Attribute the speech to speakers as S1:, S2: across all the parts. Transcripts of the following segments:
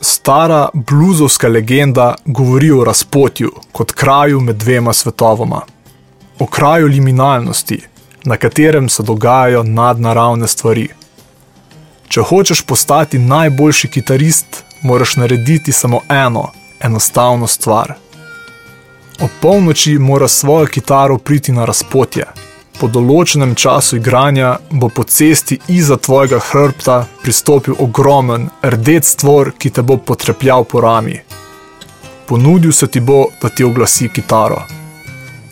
S1: stara bluzovska legenda govori o razpotju kot kraju med dvema svetovoma. O kraju liminalnosti, na katerem se dogajajo nadnaravne stvari. Če hočeš postati najboljši kitarist, moraš narediti samo eno, enostavno stvar. Ob polnoči mora svojo kitaro priti na razpotje. Po določenem času igranja bo po cesti iza tvojega hrbta pristopil ogromen, rdeč stvor, ki te bo potrepljal po rami. Ponudil se ti bo, da ti oglasi kitaro.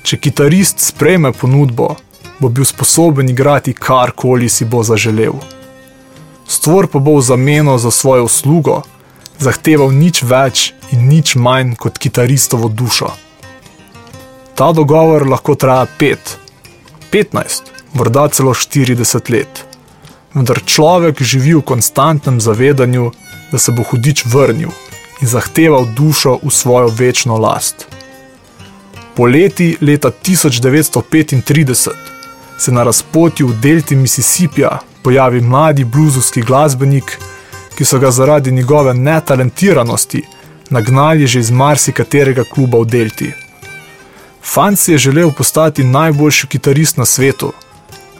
S1: Če kitarist sprejme ponudbo, bo bil sposoben igrati karkoli si bo zaželel. Stvor pa bo v zameno za svojo uslugo zahteval nič več in nič manj kot kitaristovo dušo. Ta dogovor lahko traja 5, 15, morda celo 40 let. Vendar človek živi v konstantnem zavedanju, da se bo hudič vrnil in zahteval dušo v svojo večno last. Poleti leta 1935 se na razpotju v delti Mississippija pojavi mladi bluzovski glasbenik, ki so ga zaradi njegove netalentiranosti nagnali že iz marsikaterega kluba v delti. Fant si je želel postati najboljši kitarist na svetu,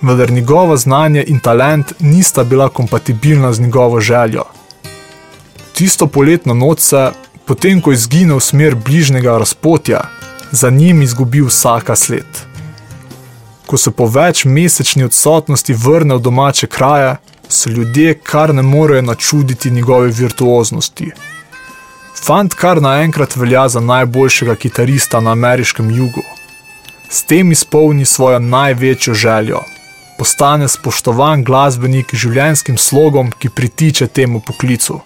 S1: vendar njegovo znanje in talent nista bila kompatibilna z njegovo željo. Tisto poletno noč se, potem ko je izginil v smer bližnjega razpotja, za njim izgubi vsaka sled. Ko se po več mesečni odsotnosti vrne v domače kraje, se ljudje kar ne morejo načuditi njegove virtuoznosti. Fant kar naenkrat velja za najboljšega kitarista na ameriškem jugu. S tem izpolni svojo največjo željo. Postane spoštovan glasbenik z življenjskim slogom, ki pritiče temu poklicu.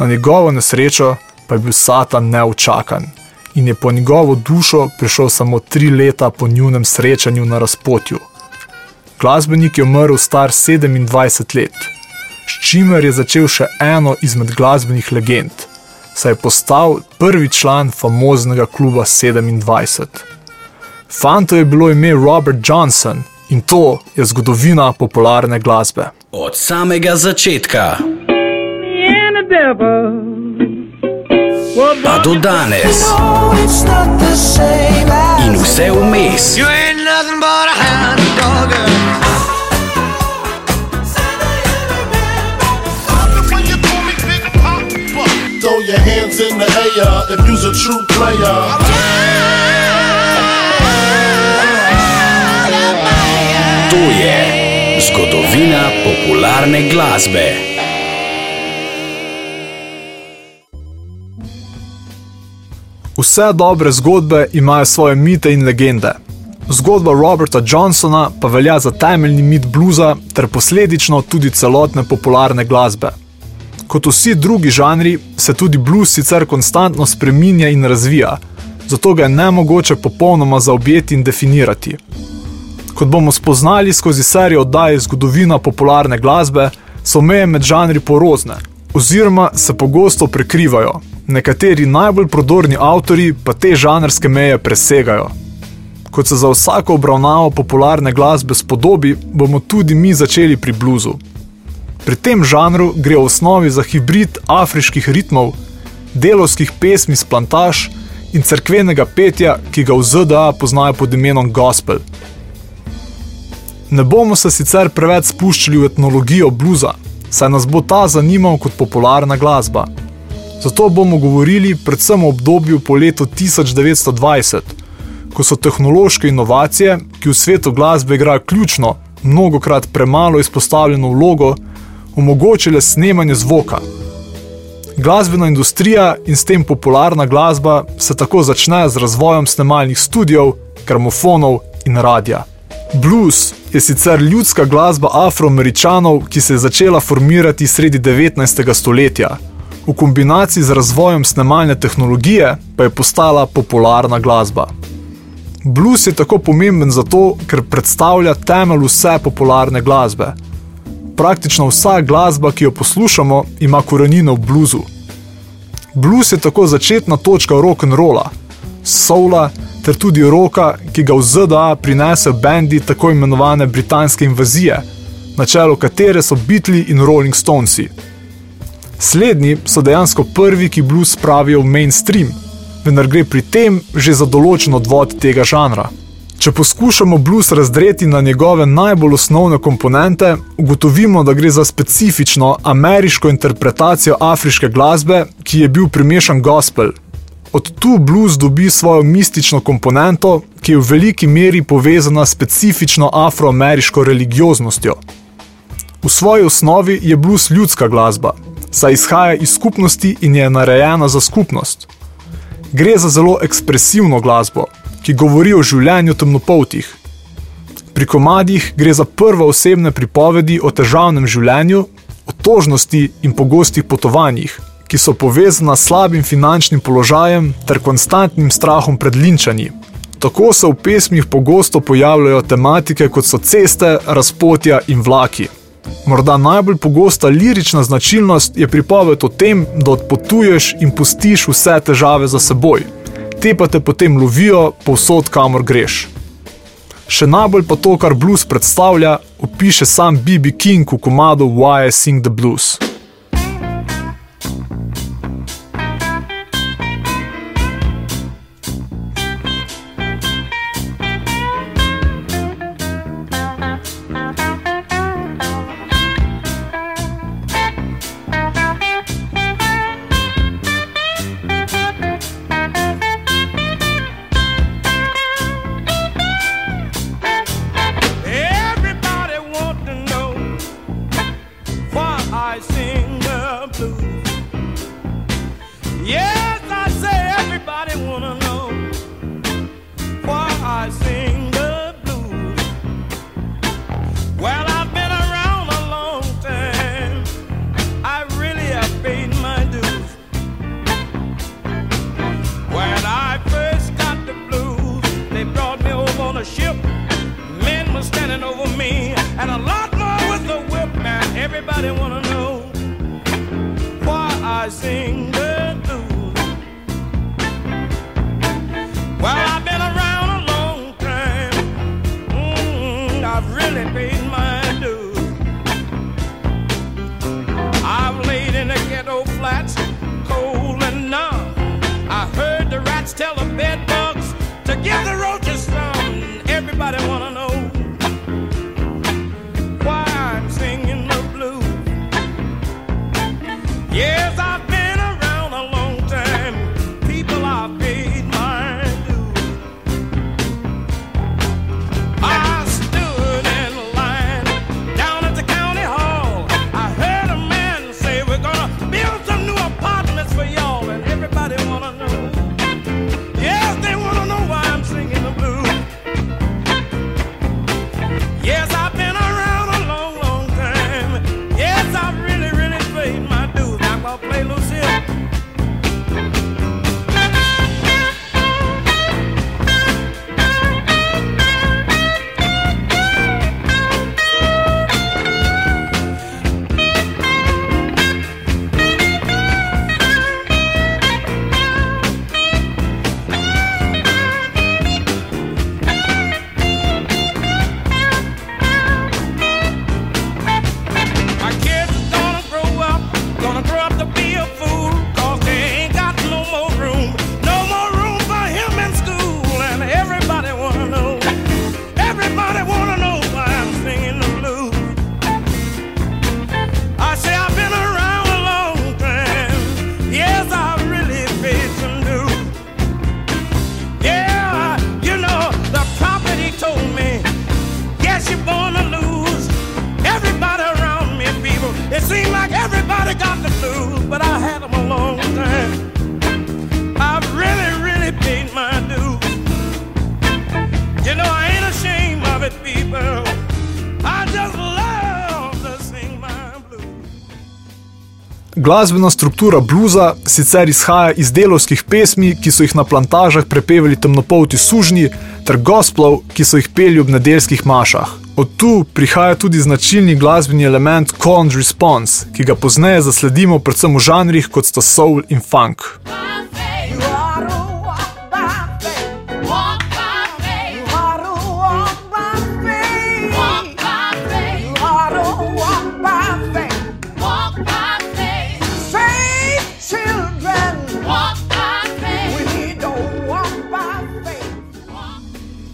S1: Na njegovo nesrečo pa je bil Satan neučakan in je po njegovo dušo prišel samo tri leta po njunem srečanju na razpotju. Glasbenik je umrl star 27 let, s čimer je začel še eno izmed glasbenih legend, saj je postal prvi član famoznega kluba 27. Fanto je bilo ime Robert Johnson in to je zgodovina popularne glasbe.
S2: Od samega začetka pa do danes in vse vmes.
S3: Throw hands in the air if you's a true player.
S2: To je zgodovina popularne glasbe.
S1: Vse dobre zgodbe imajo svoje mite in legende. Zgodba Roberta Johnsona pa velja za temeljni mit bluza ter posledično tudi celotne popularne glasbe. Kot vsi drugi žanri, se tudi blues sicer konstantno spreminja in razvija, zato ga je nemogoče popolnoma zaobjeti in definirati. Kot bomo spoznali skozi serijo oddaje Zgodovina popularne glasbe, so meje med žanri porozne, oziroma se pogosto prekrivajo. Nekateri najbolj prodorni avtori pa te žanrske meje presegajo. Kot se za vsako obravnavo popularne glasbe spodobi, bomo tudi mi začeli pri bluzu. Pri tem žanru gre v osnovi za hibrid afriških ritmov, delovskih pesmi s plantaž in cerkvenega petja, ki ga v ZDA poznajo pod imenom gospel. Ne bomo se sicer preveč spuščali v etnologijo bluza, saj nas bo ta zanimal kot popularna glasba. Zato bomo govorili predvsem o obdobju po letu 1920, ko so tehnološke inovacije, ki v svetu glasbe igrajo ključno, mnogokrat premalo izpostavljeno vlogo, omogočile snemanje zvoka. Glasbena industrija in s tem popularna glasba se tako začne z razvojem snemalnih studijev, gramofonov in radia. Blues je sicer ljudska glasba afroameričanov, ki se je začela formirati sredi 19. stoletja. V kombinaciji z razvojem snemalne tehnologije pa je postala popularna glasba. Blues je tako pomemben zato, ker predstavlja temelj vse popularne glasbe. Praktično vsa glasba, ki jo poslušamo, ima korenine v bluzu. Blues je tako začetna točka rock'n'rolla, soula ter tudi roka, ki ga v ZDA prinese bendi tako imenovane britanske invazije, na čelu katere so Beatles in Rolling Stonesi.
S4: Slednji so dejansko prvi, ki blues spravijo v mainstream, vendar gre pri tem že za določen odvod tega žanra. Če poskušamo blues razdreti na njegove najbolj osnovne komponente, ugotovimo, da gre za specifično ameriško interpretacijo afriške glasbe, ki je bil primešan gospel. Od tu blues dobi svojo mistično komponento, ki je v veliki meri povezana s specifično afroameriško religioznostjo. V svoji osnovi je blues ljudska glasba, saj izhaja iz skupnosti in je narejena za skupnost. Gre za zelo ekspresivno glasbo, ki govori o življenju temnopoltih. Pri komadih gre za prvo osebne pripovedi o težavnem življenju, o tožnosti in pogostih potovanjih, ki so povezana s slabim finančnim položajem ter konstantnim strahom pred linčanji. Tako se v pesmih pogosto pojavljajo tematike kot so ceste, razpotja in vlaki. Morda najbolj pogosta lirična značilnost je pripoved o tem, da odpotuješ in pustiš vse težave za seboj te pa te potem lovijo povsod, kamor greš. Še najbolj pa to, kar blues predstavlja, opiše sam B.B. King v komadu Why I Sing the Blues. Glasbena struktura bluza sicer izhaja iz delovskih pesmi, ki so jih na plantažah prepevali temnopolti sužnji, ter gospelov, ki so jih peli ob nedeljskih mašah. Od tu prihaja tudi značilni glasbeni element call and response, ki ga pozneje zasledimo predvsem v žanrih kot sta soul in funk.
S5: You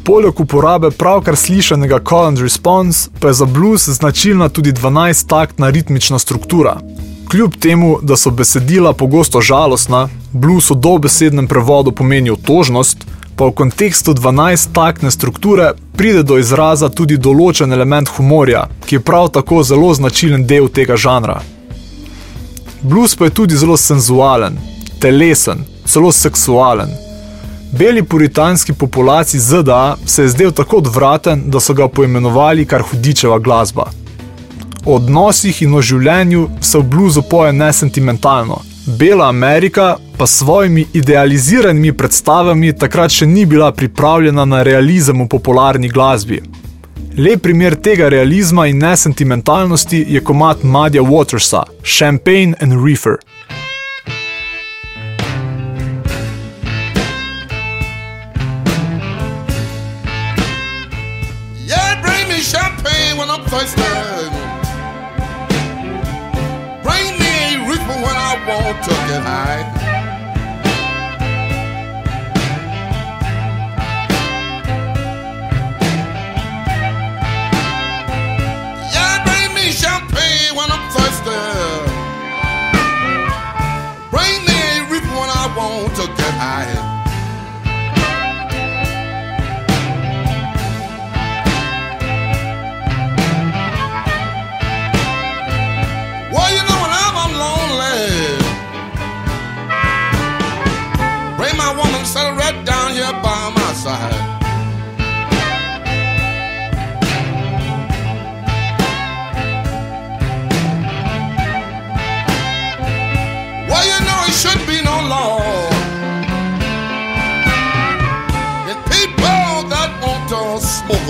S1: Poleg uporabe pravkar slišanega call and response, pa je za blues značilna tudi 12-taktna ritmična struktura. Kljub temu, da so besedila pogosto žalostna, blues v dobesednem prevodu pomeni otožnost, pa v kontekstu 12-taktne strukture pride do izraza tudi določen element humorja, ki je prav tako zelo značilen del tega žanra. Blues pa je tudi zelo senzualen, telesen, celo seksualen. Beli puritanski populaciji ZDA se je zdel tako odvraten, da so ga poimenovali kar hudičeva glasba. O odnosih in o življenju se v bluzu poje nesentimentalno. Bela Amerika pa s svojimi idealiziranimi predstavami takrat še ni bila pripravljena na realizem v popularni glasbi. Lep primer tega realizma in nesentimentalnosti je komat Madja Watersa, Champagne and Reefer.
S6: I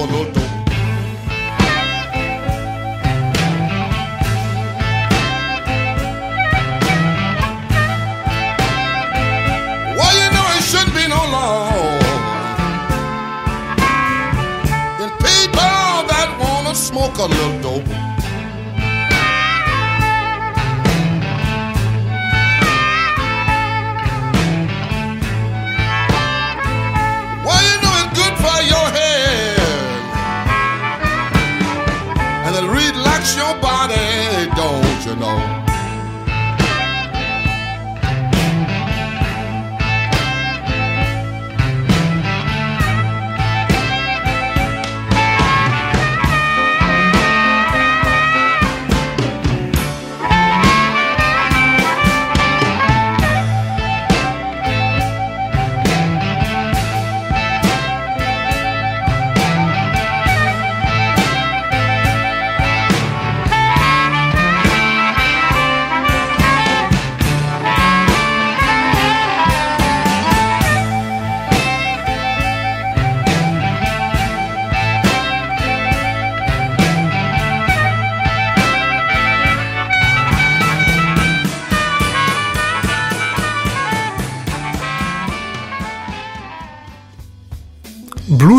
S6: to smoke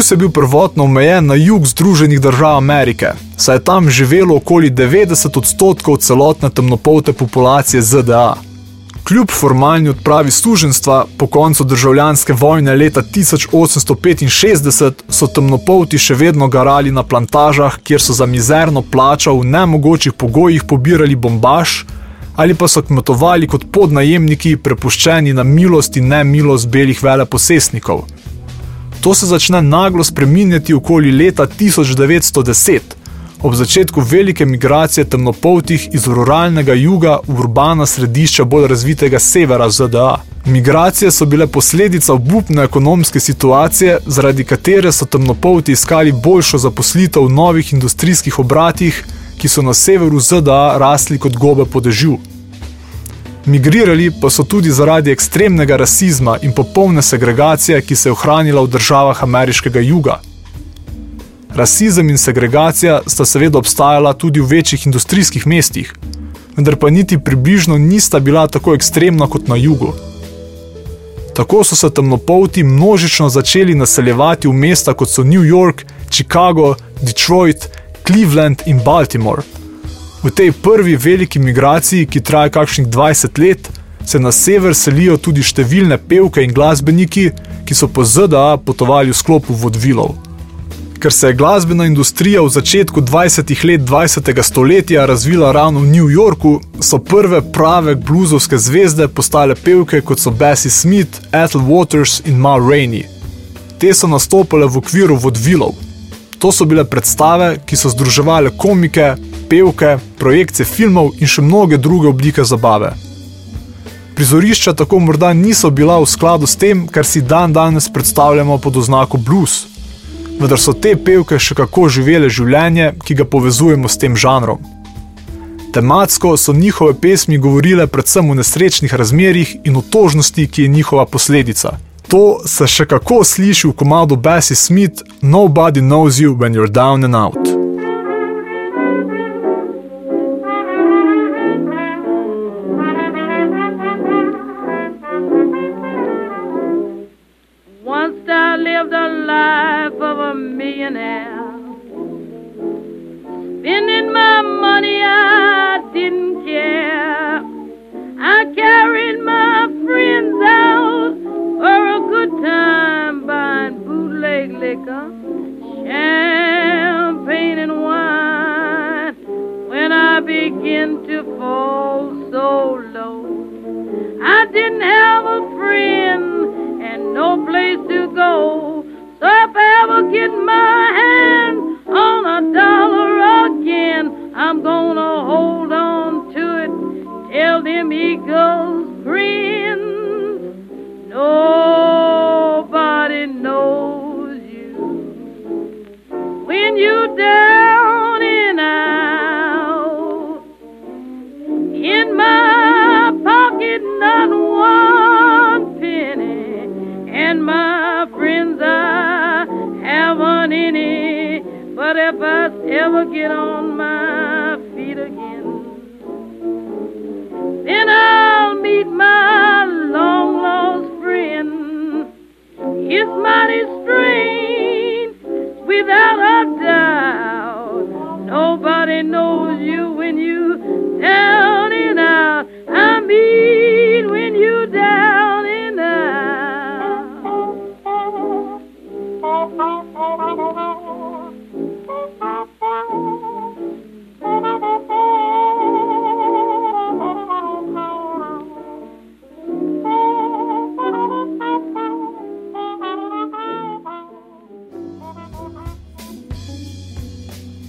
S1: Blues je bil prvotno omejen na jug Združenih držav Amerike, saj je tam živelo okoli 90 odstotkov celotne temnopolte populacije ZDA. Kljub formalni odpravi suženstva po koncu državljanske vojne leta 1865 so temnopolti še vedno garali na plantažah, kjer so za mizerno plačo v nemogočih pogojih pobirali bombaž ali pa so kmetovali kot podnajemniki, prepuščeni na milost in nemilost belih veleposestnikov. To se začne naglo spreminjati okoli leta 1910, ob začetku velike migracije temnopoltih iz ruralnega juga v urbana središča bolj razvitega severa ZDA. Migracije so bile posledica obupne ekonomske situacije, zaradi katere so temnopolti iskali boljšo zaposlitev v novih industrijskih obratih, ki so na severu ZDA rasli kot gobe po dežju. Migrirali pa so tudi zaradi ekstremnega rasizma in popolne segregacije, ki se je ohranila v državah ameriškega juga. Rasizem in segregacija sta seveda obstajala tudi v večjih industrijskih mestih, vendar pa niti približno nista bila tako ekstremna kot na jugu. Tako so se temnopolti množično začeli naseljevati v mesta kot so New York, Chicago, Detroit, Cleveland in Baltimore. V tej prvi veliki migraciji, ki traja kakšnih 20 let, se na sever selijo tudi številne pevke in glasbeniki, ki so po ZDA potovali v sklopu vodvilov. ker se je glasbena industrija v začetku 20. let 20. stoletja razvila ravno v New Yorku, so prve prave bluzovske zvezde postale pevke kot so Bessie Smith, Ethel Waters in Ma Rainey. Te so nastopale v okviru vodvilov. To so bile predstave, ki so združevale komike, pevke, projekcije filmov in še mnoge druge oblike zabave. Prizorišča tako morda niso bila v skladu s tem, kar si dan danes predstavljamo pod oznako blues, vendar so te pevke še kako živele življenje, ki ga povezujemo s tem žanrom. Tematsko so njihove pesmi govorile predvsem o nesrečnih razmerjih in o tožnosti, ki je njihova posledica. To se še kako sliši v komadu Bessie Smith Nobody knows you when you're down and out.
S7: Once I lived a life of a millionaire. Spending my money, I didn't care. Low, I didn't have a friend and no place to go. So if I ever get my hand on a dollar again, I'm gonna hold on to it Tell them eagles grin. Nobody I ever get on my feet again, then I'll meet my long lost friend. It's mighty strange, without a doubt. Nobody knows you when you down and out. I mean,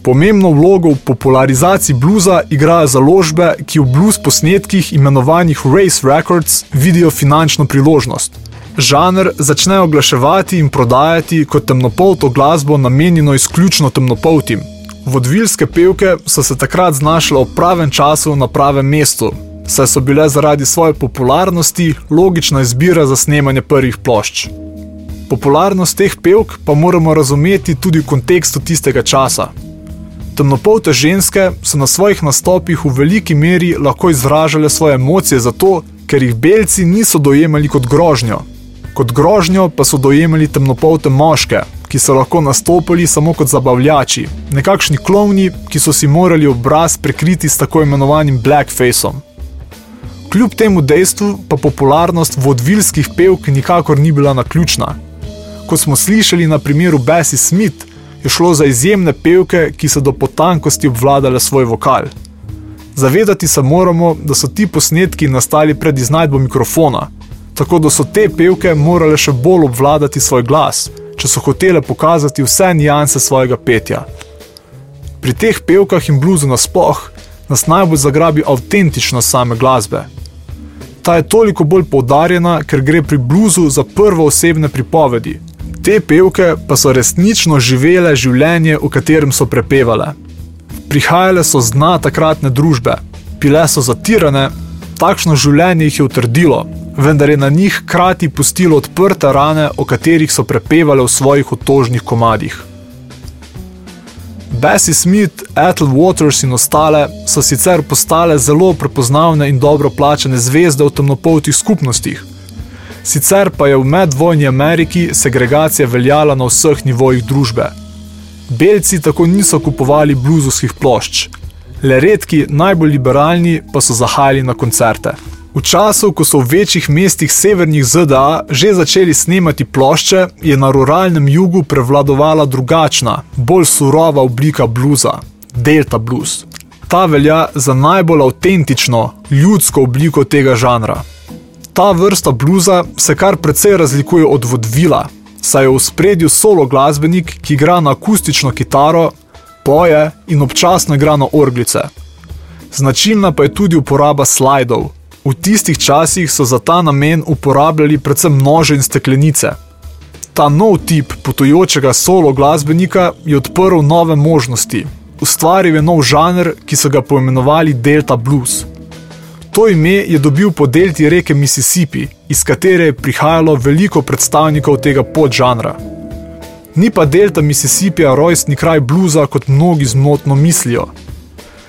S1: Pomembno vlogo v popularizaciji bluza igrajo založbe, ki v blues posnetkih imenovanih Race Records vidijo finančno priložnost. Žanr začnejo oglaševati in prodajati kot temnopolto glasbo namenjeno izključno temnopoltim. Vodvilske pevke so se takrat znašle v pravem času na pravem mestu, saj so bile zaradi svoje popularnosti logična izbira za snemanje prvih plošč. Popularnost teh pevk pa moramo razumeti tudi v kontekstu tistega časa. Temnopolte ženske so na svojih nastopih v veliki meri lahko izražale svoje emocije zato, ker jih belci niso dojemali kot grožnjo. Kot grožnjo pa so dojemali temnopolte moške, ki so lahko nastopili samo kot zabavljači, nekakšni klovni, ki so si morali obraz prekriti s tako imenovanim blackfaceom. Kljub temu dejstvu pa popularnost vodvilskih pevk nikakor ni bila naključna. Kot smo slišali na primeru Bessie Smith, je šlo za izjemne pevke, ki so do potankosti obvladale svoj vokal. Zavedati se moramo, da so ti posnetki nastali pred iznajdbo mikrofona, tako da so te pevke morale še bolj obvladati svoj glas, če so hotele pokazati vse nijanse svojega petja. Pri teh pevkah in bluzu nasploh nas najbolj zagrabi avtentičnost same glasbe. Ta je toliko bolj poudarjena, ker gre pri bluzu za prvo osebne pripovedi. Te pevke pa so resnično živele življenje, v katerem so prepevale. Prihajale so z dna takratne družbe, bile so zatirane, takšno življenje jih je utrdilo, vendar je na njih krati pustilo odprte rane, o katerih so prepevale v svojih otožnih komadih. Bessie Smith, Ethel Waters in ostale so sicer postale zelo prepoznavne in dobro plačane zvezde v temnopoltih skupnostih. Sicer pa je v medvojni Ameriki segregacija veljala na vseh nivojih družbe. Belci tako niso kupovali bluzovskih plošč, le redki, najbolj liberalni pa so zahajali na koncerte. V času, ko so v večjih mestih severnih ZDA že začeli snemati plošče, je na ruralnem jugu prevladovala drugačna, bolj surova oblika bluza - Delta blues. Ta velja za najbolj avtentično, ljudsko obliko tega žanra. Ta vrsta bluza se kar precej razlikuje od vodvila, saj je v spredju solo glasbenik, ki igra na akustično kitaro, poje in občasno igra na orglice. Značilna pa je tudi uporaba slajdov. V tistih časih so za ta namen uporabljali predvsem nože in steklenice. Ta nov tip potujočega solo glasbenika je odprl nove možnosti. Ustvaril je nov žanr, ki so ga poimenovali Delta Blues. To ime je dobil po delti reke Mississippi, iz katere je prihajalo veliko predstavnikov tega podžanra. Ni pa delta Mississippija rojstni kraj bluza, kot mnogi zmotno mislijo.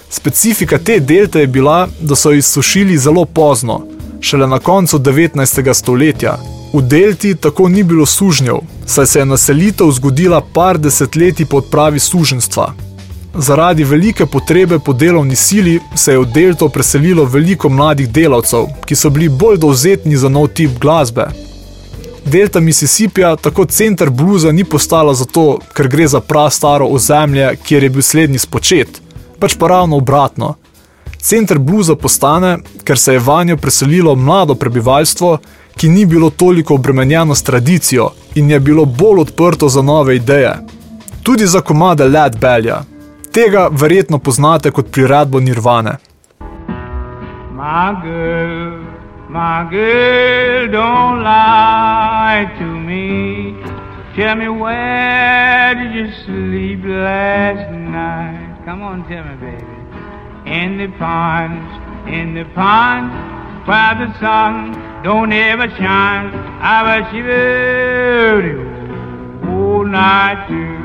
S1: Specifika te delte je bila, da so jo izsušili zelo pozno, šele na koncu 19. stoletja. V delti tako ni bilo sužnjev, saj se je naselitev zgodila par desetletij po odpravi suženstva. Zaradi velike potrebe po delovni sili se je v delto preselilo veliko mladih delavcev, ki so bili bolj dovzetni za nov tip glasbe. Delta Mississippija tako center bluza ni postala zato, ker gre za prastaro ozemlje, kjer je bil slednji spočet, pač pa ravno obratno. Center bluza postane, ker se je vanjo preselilo mlado prebivalstvo, ki ni bilo toliko obremenjeno s tradicijo in je bilo bolj odprto za nove ideje. Tudi za komade Led Belja. Tega verjetno poznate kot priredbo Nirvane.
S8: My girl, my girl, don't lie to me. Tell me where did you sleep last night? Come on, tell me, baby. In the ponds, in the ponds, where the sun don't ever shine. I was shivering all night too.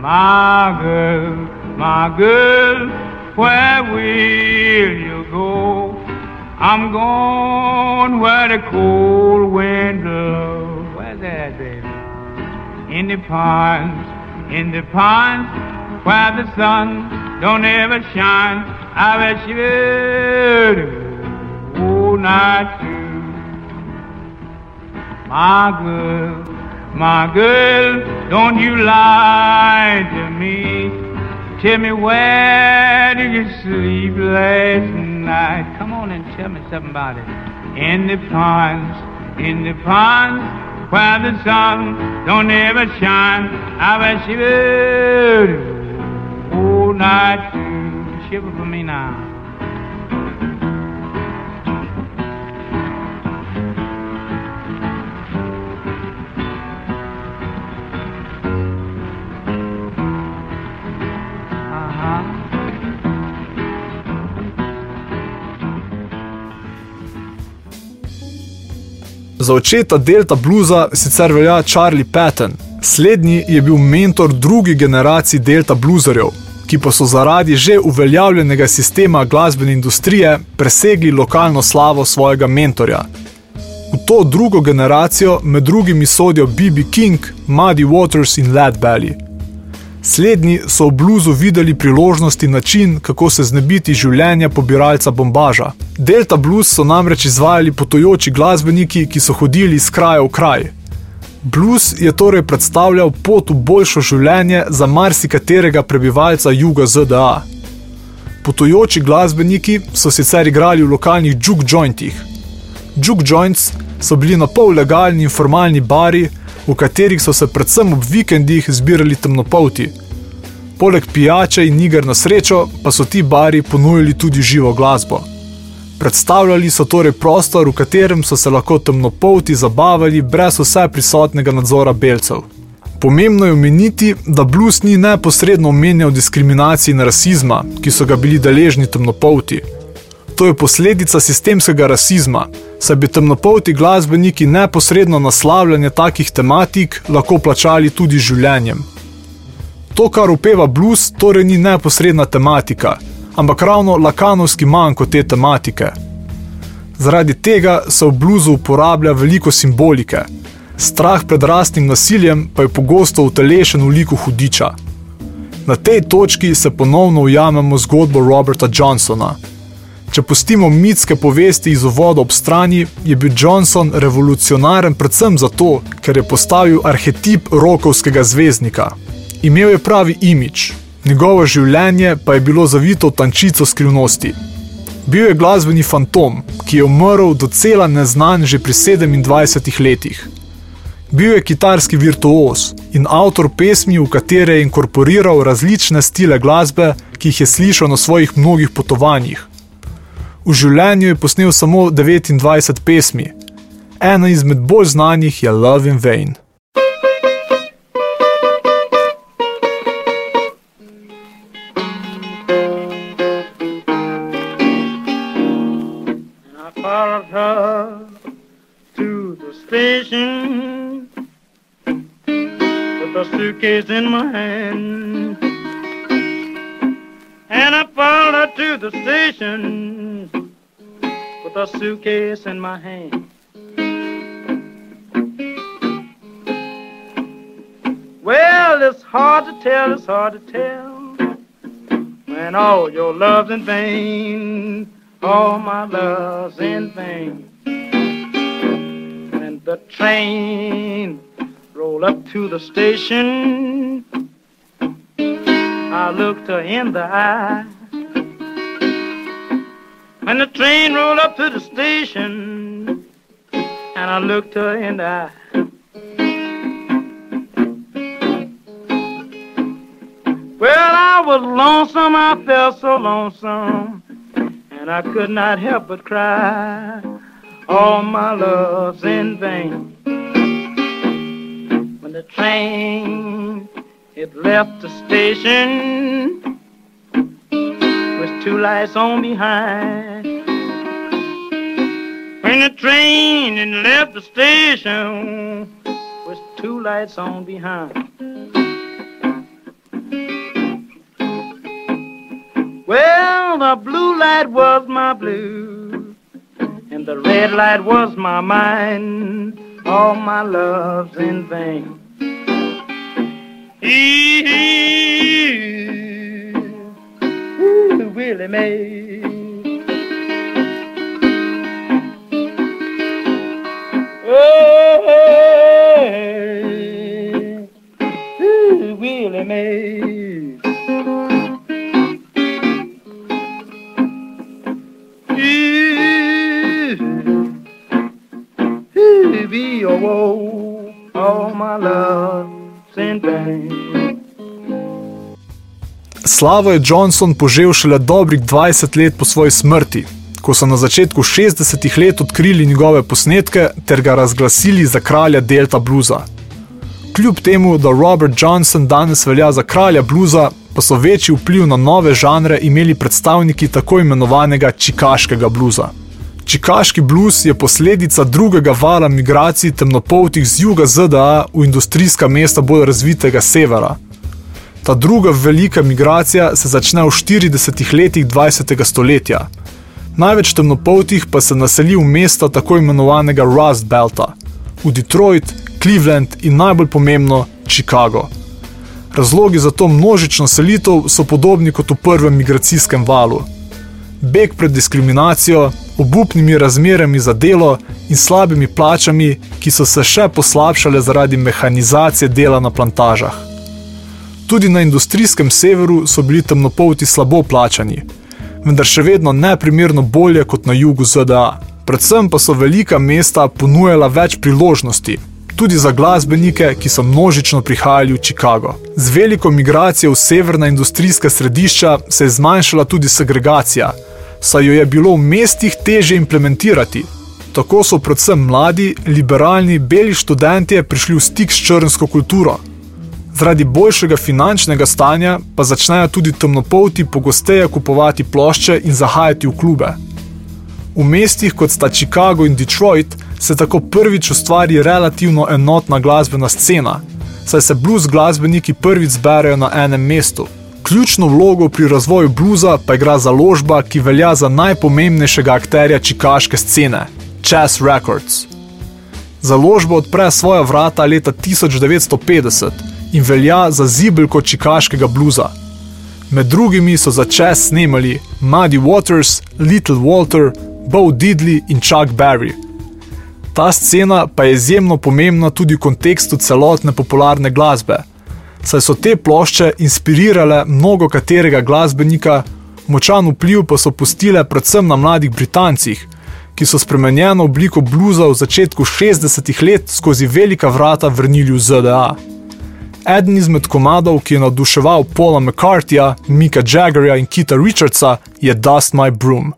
S8: My girl, my girl, where will you go? I'm going where the cold wind blows. Where's that, baby? In the ponds, in the ponds, where the sun don't ever shine. I bet you will all night too. My girl, my girl, don't you lie to me. Tell me where did you sleep last night? Come on and tell me something about it. In the ponds, in the ponds, where the sun don't ever shine. I bet she will all night. Shiver for me now.
S1: Za očeta Delta bluza sicer velja Charlie Patton. Slednji je bil mentor drugi generaciji Delta bluzerjev, ki pa so zaradi že uveljavljenega sistema glasbene industrije presegli lokalno slavo svojega mentorja. V to drugo generacijo med drugimi sodijo B.B. King, Muddy Waters in Led Belly. Slednji so v bluzu videli priložnosti in način, kako se znebiti življenja pobiralca bombaža. Delta blues so namreč izvajali potujoči glasbeniki, ki so hodili iz kraja v kraj. Blues je torej predstavljal pot v boljšo življenje za marsikaterega prebivalca juga ZDA. Potujoči glasbeniki so sicer igrali v lokalnih juke jointih. Juke joints so bili na pol legalni in formalni bari, v katerih so se predvsem ob vikendih zbirali temnopolti. Poleg pijače in iger na srečo pa so ti bari ponujali tudi živo glasbo. Predstavljali so torej prostor, v katerem so se lahko temnopolti zabavali brez vse prisotnega nadzora belcev. Pomembno je omeniti, da blues ni neposredno omenjal diskriminacije in rasizma, ki so ga bili deležni temnopolti. To je posledica sistemskega rasizma, saj bi temnopolti glasbeniki neposredno naslavljanje takih tematik lahko plačali tudi življenjem. To, kar upeva blues, torej ni neposredna tematika, ampak ravno lakanovski manjko te tematike. Zaradi tega se v bluzu uporablja veliko simbolike. Strah pred rastnim nasiljem pa je pogosto utelešen v liku hudiča. Na tej točki se ponovno ujamemo zgodbo Roberta Johnsona. Če pustimo mitske povesti iz uvoda ob strani, je bil Johnson revolucionaren predvsem zato, ker je postavil arhetip rokovskega zvezdnika. Imel je pravi imič, njegovo življenje pa je bilo zavito v tančico skrivnosti. Bil je glasbeni fantom, ki je umrl docela neznan že pri 27 letih. Bil je kitarski virtuoz in avtor pesmi, v katere je inkorporiral različne stile glasbe, ki jih je slišal na svojih mnogih potovanjih. V življenju je posnel samo 29 pesmi. Ena izmed bolj znanih je Love in Vain.
S7: Station with a suitcase in my hand. And I followed her to the station with a suitcase in my hand. Well, it's hard to tell, it's hard to tell when all your love's in vain, all my love's in vain. When the train roll up to the station, I looked her in the eye. When the train rolled up to the station, and I looked her in the eye. Well, I was lonesome, I felt so lonesome, and I could not help but cry. All my love's in vain. When the train it left the station with two lights on behind. When the train it left the station with two lights on behind. Well, the blue light was my blue, and the red light was my mind. All my love's in vain. Ooh, Willie Mae. Oh. Ooh, Willie Mae. Ooh, ooh, be a woe, all my vain.
S1: Slavo je Johnson požel šele dobrih 20 let po svoji smrti, ko so na začetku 60-ih let odkrili njegove posnetke ter ga razglasili za kralja Delta bluza. Kljub temu, da Robert Johnson danes velja za kralja bluza, pa so večji vpliv na nove žanre imeli predstavniki tako imenovanega čikaškega bluza. Čikaški blues je posledica drugega vala migracij temnopoltih z juga ZDA v industrijska mesta bolj razvitega severa. Ta druga velika migracija se začne v 40 letih 20. stoletja. Največ temnopoltih pa se naseli v mesta tako imenovanega Rust Belta, v Detroit, Cleveland in najbolj pomembno Chicago. Razlogi za to množično selitev so podobni kot v prvem migracijskem valu. Beg pred diskriminacijo, obupnimi razmerami za delo in slabimi plačami, ki so se še poslabšale zaradi mehanizacije dela na plantažah. Tudi na industrijskem severu so bili temnopolti slabo plačani, vendar še vedno neprimerno bolje kot na jugu ZDA. Predvsem pa so velika mesta ponujala več priložnosti, tudi za glasbenike, ki so množično prihajali v Chicago. Z veliko migracijo v severna industrijska središča se je zmanjšala tudi segregacija, saj jo je bilo v mestih teže implementirati. Tako so predvsem mladi, liberalni, beli študentje prišli v stik s črnsko kulturo. Zaradi boljšega finančnega stanja pa začnejo tudi temnopolti pogosteje kupovati plošče in zahajati v klube. V mestih kot sta Chicago in Detroit se tako prvič ustvari relativno enotna glasbena scena, saj se blues glasbeniki prvič zberejo na enem mestu. Ključno vlogo pri razvoju bluza pa igra založba, ki velja za najpomembnejšega akterja čikaške scene – Chess Records. Založba odpre svoja vrata leta 1950 in velja za zibelko čikaškega bluza. Med drugimi so za čas snemali Muddy Waters, Little Walter, Bo Diddley in Chuck Berry. Ta scena pa je izjemno pomembna tudi v kontekstu celotne popularne glasbe, saj so te plošče inspirirale mnogo katerega glasbenika, močan vpliv pa so pustile predvsem na mladih Britancih, ki so spremenjeno obliko bluza v začetku 60-ih let skozi velika vrata vrnili v ZDA. Eden izmed komadov, ki je navduševal Paula McCarthyja, Mika Jaggerja in Kita Richardsa, je Dust My Broom.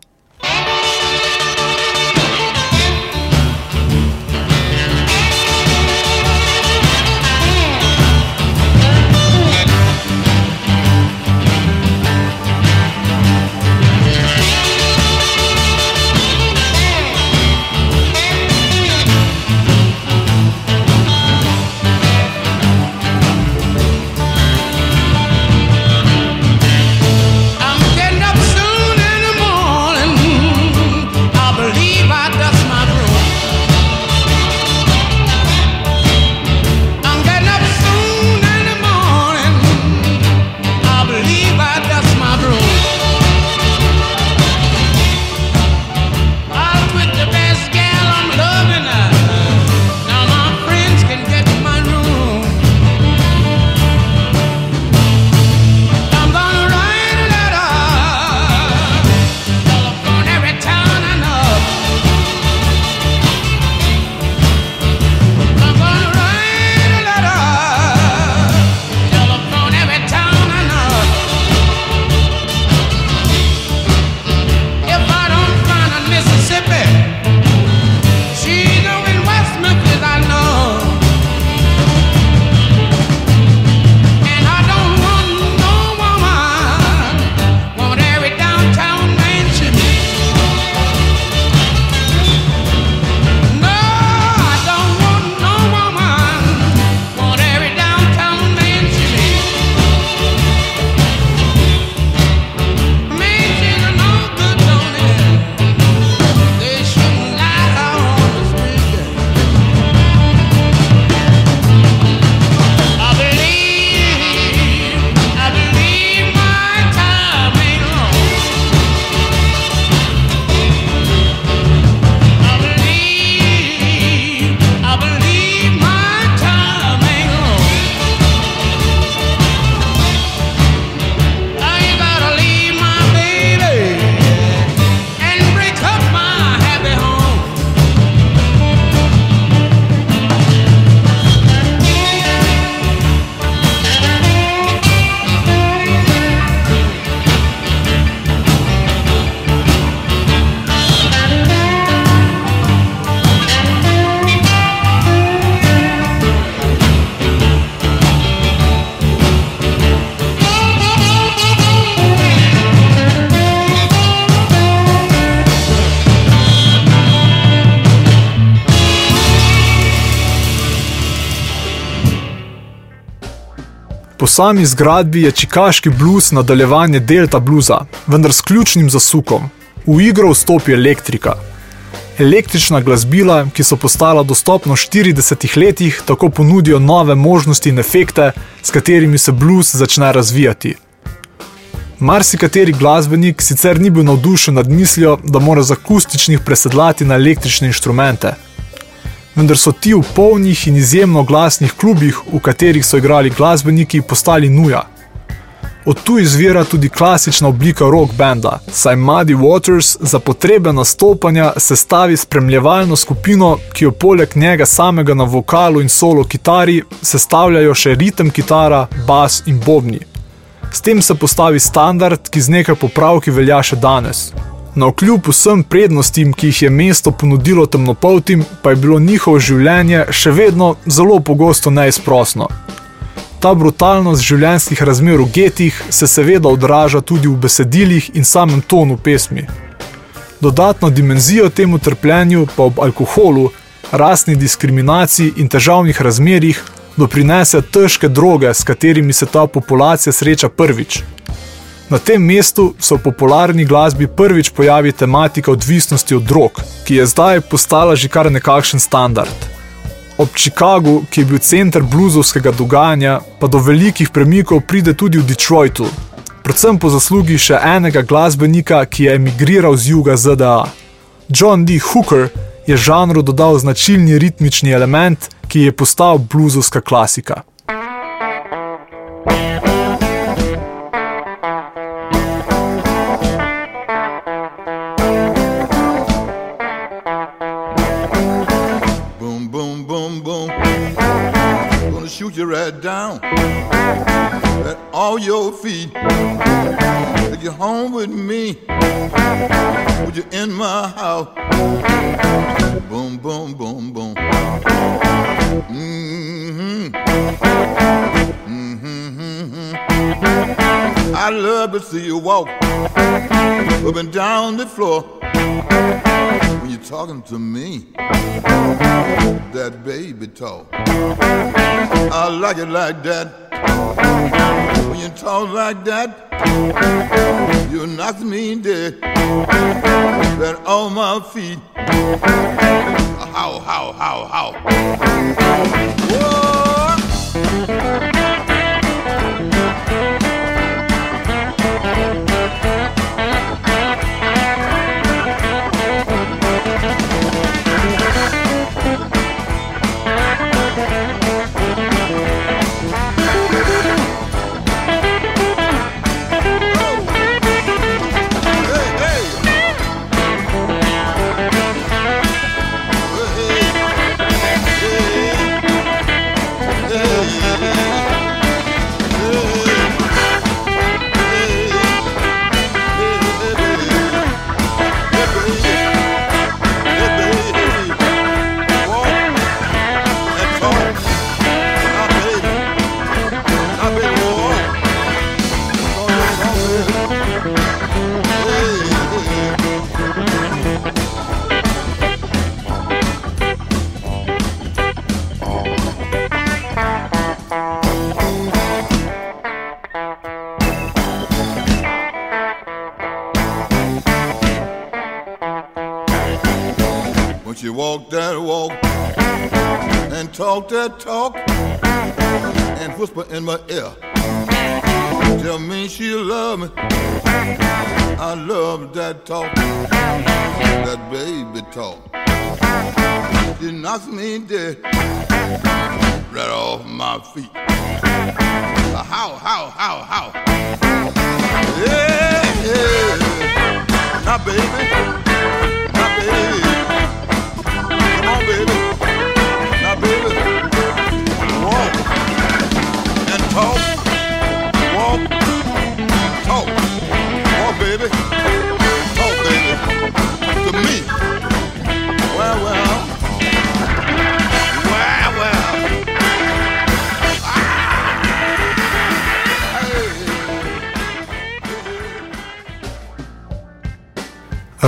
S1: Sami zgradbi je čikaški blues nadaljevanje delta bluza, vendar s ključnim zasukom. V igro vstopi elektrika. Električna glasbila, ki so postala dostopna v 40 letih, tako ponudijo nove možnosti in efekte, s katerimi se blues začne razvijati. Marsikateri glasbenik sicer ni bil navdušen nad mislijo, da mora z akustičnih presedlati na električne inštrumente. Vendar so ti v polnih in izjemno glasnih klubih, v katerih so igrali glasbeniki, postali nuja. Od tu izvira tudi klasična oblika rock benda, saj Muddy Waters za potrebe nastopanja sestavi spremljevalno skupino, ki jo poleg njega samega na vokalu in solo kitari sestavljajo še ritem kitara, bas in bobni. S tem se postavi standard, ki z nekaj popravki velja še danes. Na okljub vsem prednostim, ki jih je mesto ponudilo temnopoltim, pa je bilo njihovo življenje še vedno zelo pogosto neizprosno. Ta brutalnost življenjskih razmer v getih se seveda odraža tudi v besedilih in samem tonu pesmi. Dodatno dimenzijo temu trpljenju pa ob alkoholu, rasni diskriminaciji in težavnih razmerjih doprinese težke droge, s katerimi se ta populacija sreča prvič. Na tem mestu se v popularni glasbi prvič pojavi tematika odvisnosti od drog, ki je zdaj postala že kar nekakšen standard. Ob Chicagu, ki je bil center bluzovskega dogajanja, pa do velikih premikov pride tudi v Detroitu. predvsem po zaslugi še enega glasbenika, ki je emigriral z juga ZDA. John D. Hooker je žanru dodal značilni ritmični element, ki je postal bluzovska klasika.
S6: Boom, right down at all your feet. Take you home with me. Put you in my house. Boom, boom, boom, boom. Mm-hmm. Mm-hmm. I love to see you walk up and down the floor talking to me that baby talk. I like it like that. When you talk like that, you knock me dead. That on my feet. How, how, how, how. Whoa. to talk.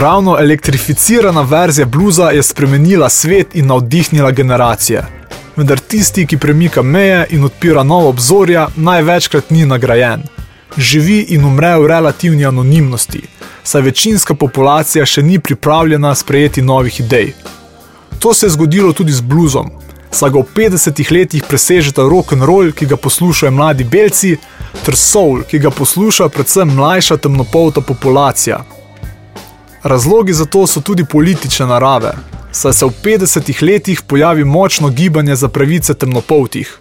S1: Ravno elektrificirana verzija bluza je spremenila svet in navdihnila generacije. Vendar tisti, ki premika meje in odpira nova obzorja, največkrat ni nagrajen. Živi in umre v relativni anonimnosti, saj večinska populacija še ni pripravljena sprejeti novih idej. To se je zgodilo tudi z bluzom, saj ga v 50 letih presežeta rock and roll, ki ga poslušajo mladi belci, ter soul, ki ga posluša predvsem mlajša temnopolta populacija. Razlogi za to so tudi politične narave, saj se v 50 letih pojavi močno gibanje za pravice temnopoltih.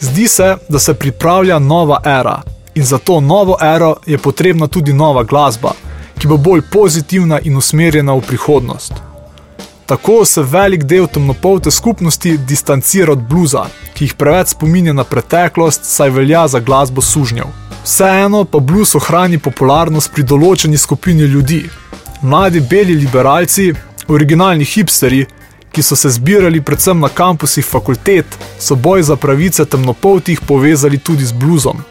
S1: Zdi se, da se pripravlja nova era in za to novo ero je potrebna tudi nova glasba, ki bo bolj pozitivna in usmerjena v prihodnost. Tako se velik del temnopolte skupnosti distancira od bluza, ki jih preveč spominja na preteklost, saj velja za glasbo sužnjev. Vseeno pa blues ohrani popularnost pri določeni skupini ljudi. Mladi beli liberalci, originalni hipsteri, ki so se zbirali predvsem na kampusih fakultet, so boj za pravice temnopoltih povezali tudi z bluzom.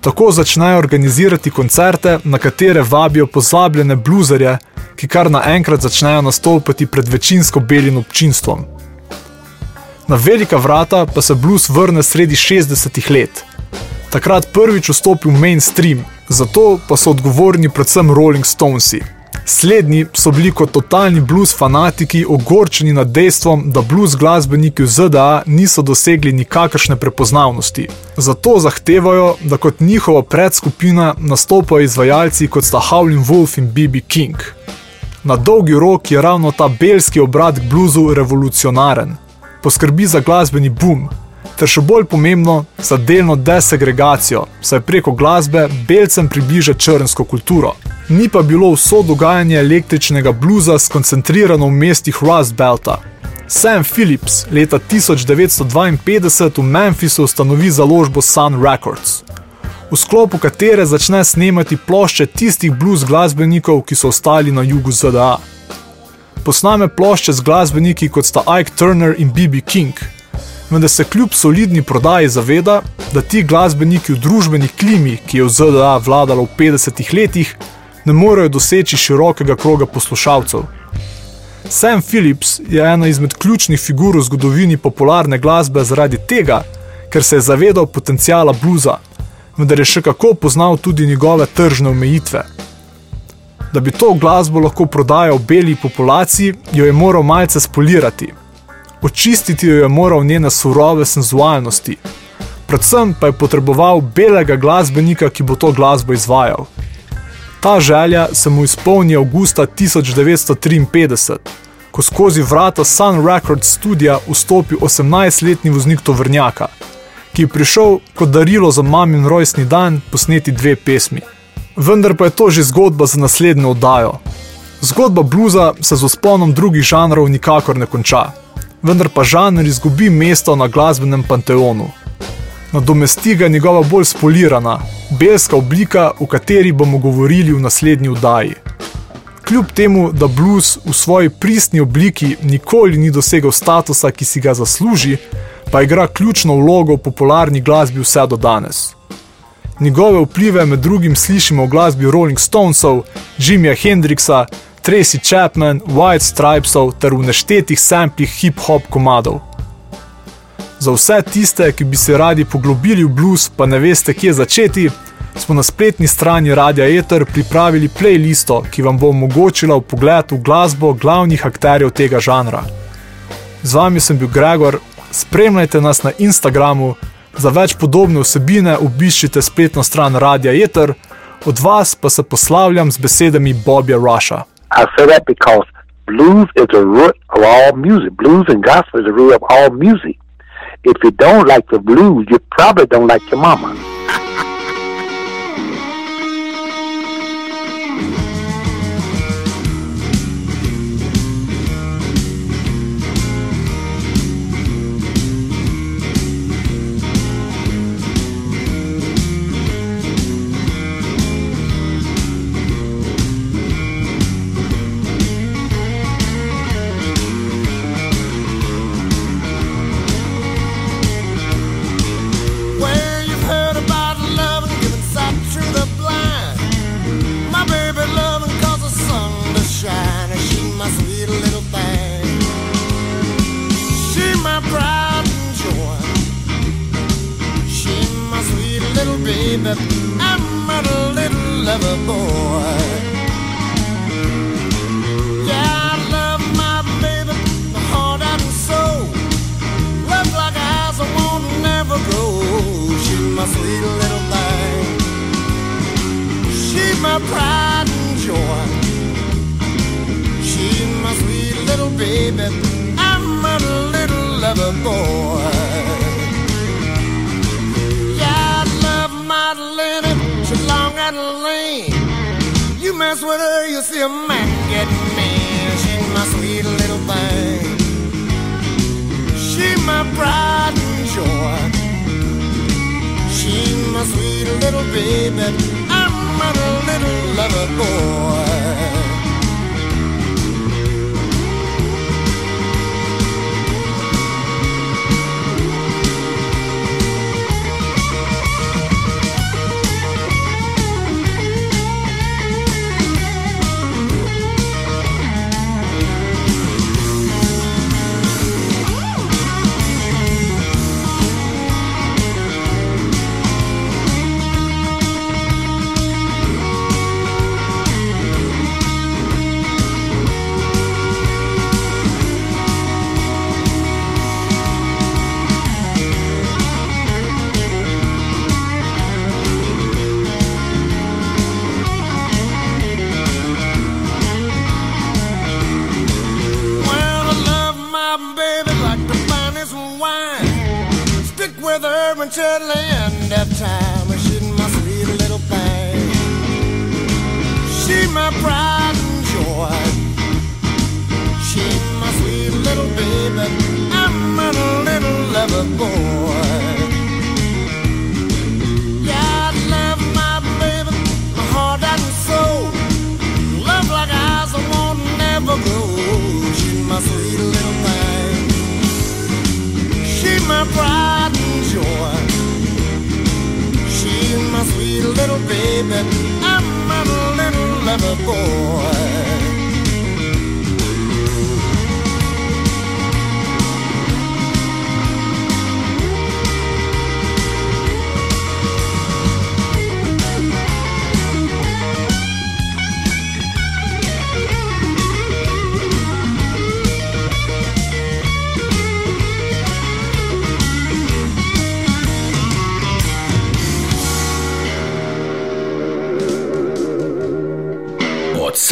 S1: Tako začnejo organizirati koncerte, na katere vabijo pozabljene bluzerje, ki kar naenkrat začnejo nastopati pred večinsko belim občinstvom. Na velika vrata pa se blues vrne sredi 60-ih let. Takrat prvič vstopi v mainstream, zato pa so odgovorni predvsem Rolling Stonesi. Slednji so bili kot totalni blues fanatiki ogorčeni nad dejstvom, da blues glasbeniki v ZDA niso dosegli nikakršne prepoznavnosti. Zato zahtevajo, da kot njihova predskupina nastopajo izvajalci kot sta Howlin' Wolf in B.B. King. Na dolgi rok je ravno ta belski obrat k bluzu revolucionaren. Poskrbi za glasbeni boom, ter še bolj pomembno, za delno desegregacijo, saj preko glasbe belcem približa črnsko kulturo. Ni pa bilo vso dogajanje električnega bluza skoncentrirano v mestih Rust Belta. Sam Phillips leta 1952 v Memphisu ustanovi založbo Sun Records, v sklopu katere začne snemati plošče tistih blues glasbenikov, ki so ostali na jugu ZDA. Posname plošče z glasbeniki kot sta Ike Turner in B.B. King, vendar se kljub solidni prodaji zaveda, da ti glasbeniki v družbeni klimi, ki je v ZDA vladala v 50-ih letih, ne morejo doseči širokega kroga poslušalcev. Sam Phillips je ena izmed ključnih figur v zgodovini popularne glasbe zaradi tega, ker se je zavedal potencijala bluza, vendar je še kako poznal tudi njegove tržne omejitve. Da bi to glasbo lahko prodajal beli populaciji, jo je moral malce spolirati. Očistiti jo je moral njene surove senzualnosti. Predvsem pa je potreboval belega glasbenika, ki bo to glasbo izvajal. Ta želja se mu izpolni avgusta 1953, ko skozi vrata Sun Records studia vstopi 18-letni voznik tovrnjaka, ki je prišel kot darilo za mamin rojstni dan posneti dve pesmi. Vendar pa je to že zgodba za naslednjo oddajo. Zgodba bluza se z usponom drugih žanrov nikakor ne konča, vendar pa žanr izgubi mesto na glasbenem panteonu. Nadomesti ga njegova bolj spolirana, belska oblika, o kateri bomo govorili v naslednji oddaji. Kljub temu, da blues v svoji pristni obliki nikoli ni dosegel statusa, ki si ga zasluži, pa igra ključno vlogo v popularni glasbi vse do danes. Njegove vplive med drugim slišimo v glasbi Rolling Stonesov, Jimmyja Hendrixa, Tracy Chapman, White Stripesov ter v neštetih samplih hip-hop komadov. Za vse tiste, ki bi se radi poglobili v blues, pa ne veste, kje začeti, smo na spletni strani Radia Ether pripravili playlisto, ki vam bo omogočila pogled v glasbo glavnih akterjev tega žanra. Z vami sem bil Gregor, spremljajte nas na Instagramu, za več podobne vsebine obiščite spletno stran Radia Ether, od vas pa se poslavljam z besedami Bobja Rusha.
S9: I say that because blues is the root of all music. Blues and gospel is the root of all music. If you don't like the blues, you probably don't like your mama.
S3: She's long. You mess with her, you see a man get mean. She's my sweet little thing. She my pride and joy. She my sweet little baby. I'm a little lover boy. Me till the end of time. She's my sweet little thing. She's my pride and joy. She's my sweet little baby. I'm a little lover boy.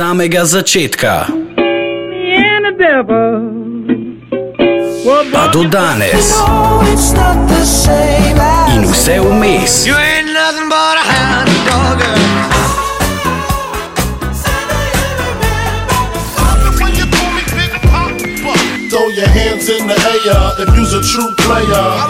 S2: Samega začetka
S7: and the devil were
S2: pa do danes in vse vmes.
S3: You ain't nothing but a hound dog.
S10: Throw your hands in the air if you's a true player.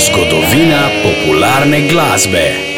S2: Zgodovina popularne glasbe.